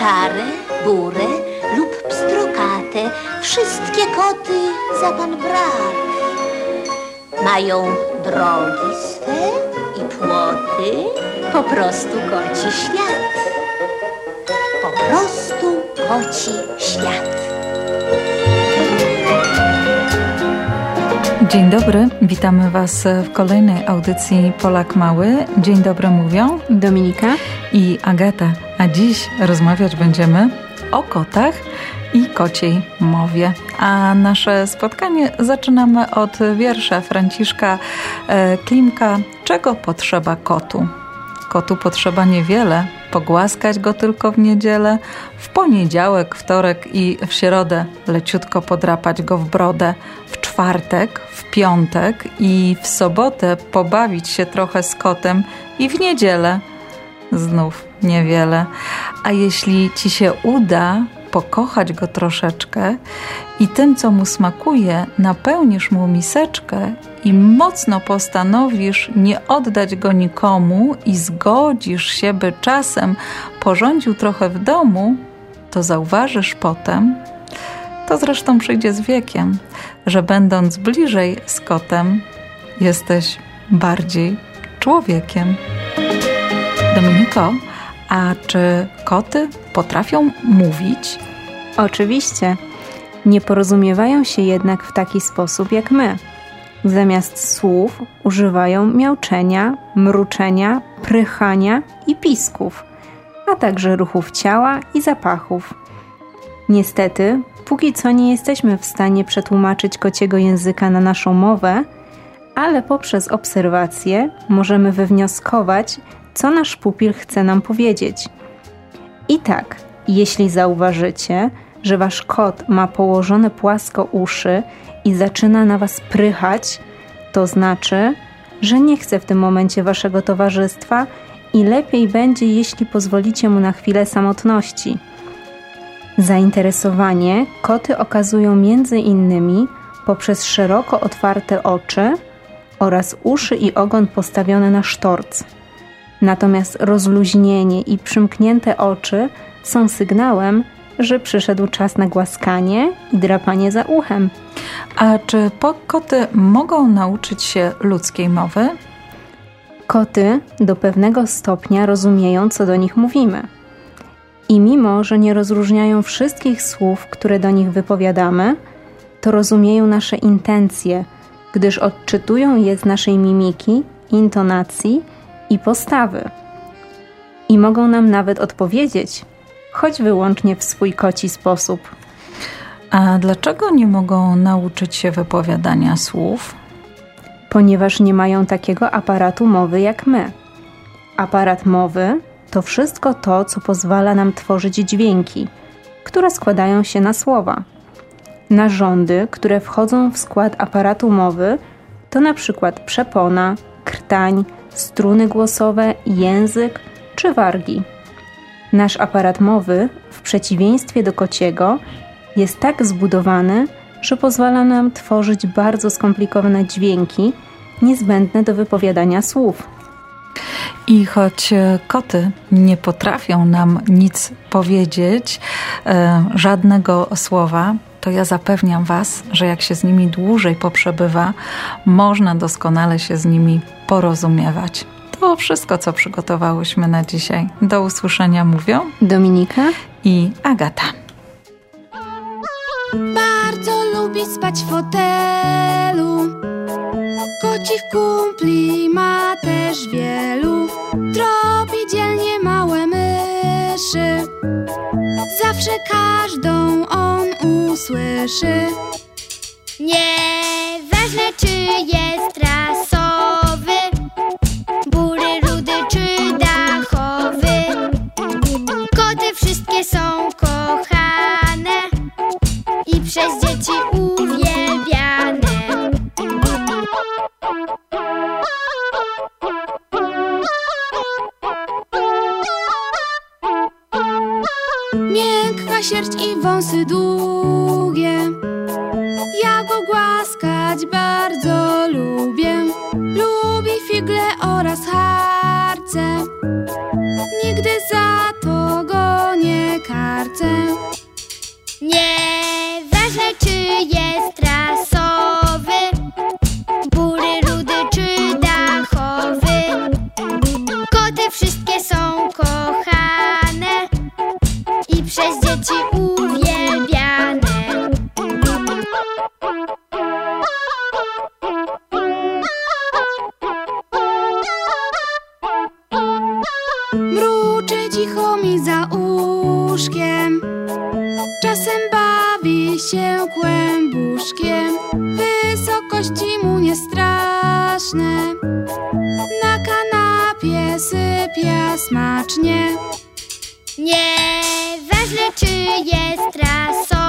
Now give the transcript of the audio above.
szare, burę lub pstrokate, wszystkie koty za pan brak. Mają drogi swe i płoty, po prostu koci świat. Po prostu koci świat. Dzień dobry, witamy Was w kolejnej audycji Polak Mały. Dzień dobry mówią Dominika i Agata. A dziś rozmawiać będziemy o kotach i kociej mowie. A nasze spotkanie zaczynamy od wiersza Franciszka e, Klimka Czego potrzeba kotu? Kotu potrzeba niewiele, pogłaskać go tylko w niedzielę, w poniedziałek, wtorek i w środę leciutko podrapać go w brodę, w czwartek, w piątek i w sobotę pobawić się trochę z kotem i w niedzielę znów niewiele. A jeśli ci się uda pokochać go troszeczkę i tym, co mu smakuje, napełnisz mu miseczkę i mocno postanowisz nie oddać go nikomu i zgodzisz się, by czasem porządził trochę w domu, to zauważysz potem, to zresztą przyjdzie z wiekiem, że będąc bliżej z kotem, jesteś bardziej człowiekiem. Dominiko, a czy koty potrafią mówić? Oczywiście. Nie porozumiewają się jednak w taki sposób jak my. Zamiast słów używają miauczenia, mruczenia, prychania i pisków, a także ruchów ciała i zapachów. Niestety, póki co nie jesteśmy w stanie przetłumaczyć kociego języka na naszą mowę, ale poprzez obserwacje możemy wywnioskować, co nasz pupil chce nam powiedzieć. I tak, jeśli zauważycie, że wasz kot ma położone płasko uszy i zaczyna na was prychać, to znaczy, że nie chce w tym momencie waszego towarzystwa i lepiej będzie, jeśli pozwolicie mu na chwilę samotności. Zainteresowanie koty okazują między innymi poprzez szeroko otwarte oczy oraz uszy i ogon postawione na sztorc. Natomiast rozluźnienie i przymknięte oczy są sygnałem, że przyszedł czas na głaskanie i drapanie za uchem. A czy koty mogą nauczyć się ludzkiej mowy? Koty do pewnego stopnia rozumieją, co do nich mówimy. I mimo, że nie rozróżniają wszystkich słów, które do nich wypowiadamy, to rozumieją nasze intencje, gdyż odczytują je z naszej mimiki, intonacji i postawy. I mogą nam nawet odpowiedzieć, choć wyłącznie w swój koci sposób. A dlaczego nie mogą nauczyć się wypowiadania słów? Ponieważ nie mają takiego aparatu mowy jak my. Aparat mowy to wszystko to, co pozwala nam tworzyć dźwięki, które składają się na słowa. Narządy, które wchodzą w skład aparatu mowy, to na przykład przepona, krtań, struny głosowe, język czy wargi. Nasz aparat mowy, w przeciwieństwie do kociego, jest tak zbudowany, że pozwala nam tworzyć bardzo skomplikowane dźwięki niezbędne do wypowiadania słów. I choć e, koty nie potrafią nam nic powiedzieć, e, żadnego słowa, to ja zapewniam Was, że jak się z nimi dłużej poprzebywa, można doskonale się z nimi porozumiewać. To wszystko, co przygotowałyśmy na dzisiaj. Do usłyszenia mówią Dominika i Agata. Bardzo lubi spać w fotelu. Kocich kumpli ma Zawsze każdą on usłyszy. Nieważne czy jest rasowy, bury, rudy czy dachowy. Koty wszystkie są kochane i przez dzieci uwielbiane. Sierść i wąsy długie. Ja go głaskać bardzo za uszkiem Czasem bawi się kłębuszkiem. Wysokości mu nie straszne. Na kanapie sypia smacznie. Nieważne czy jest trasą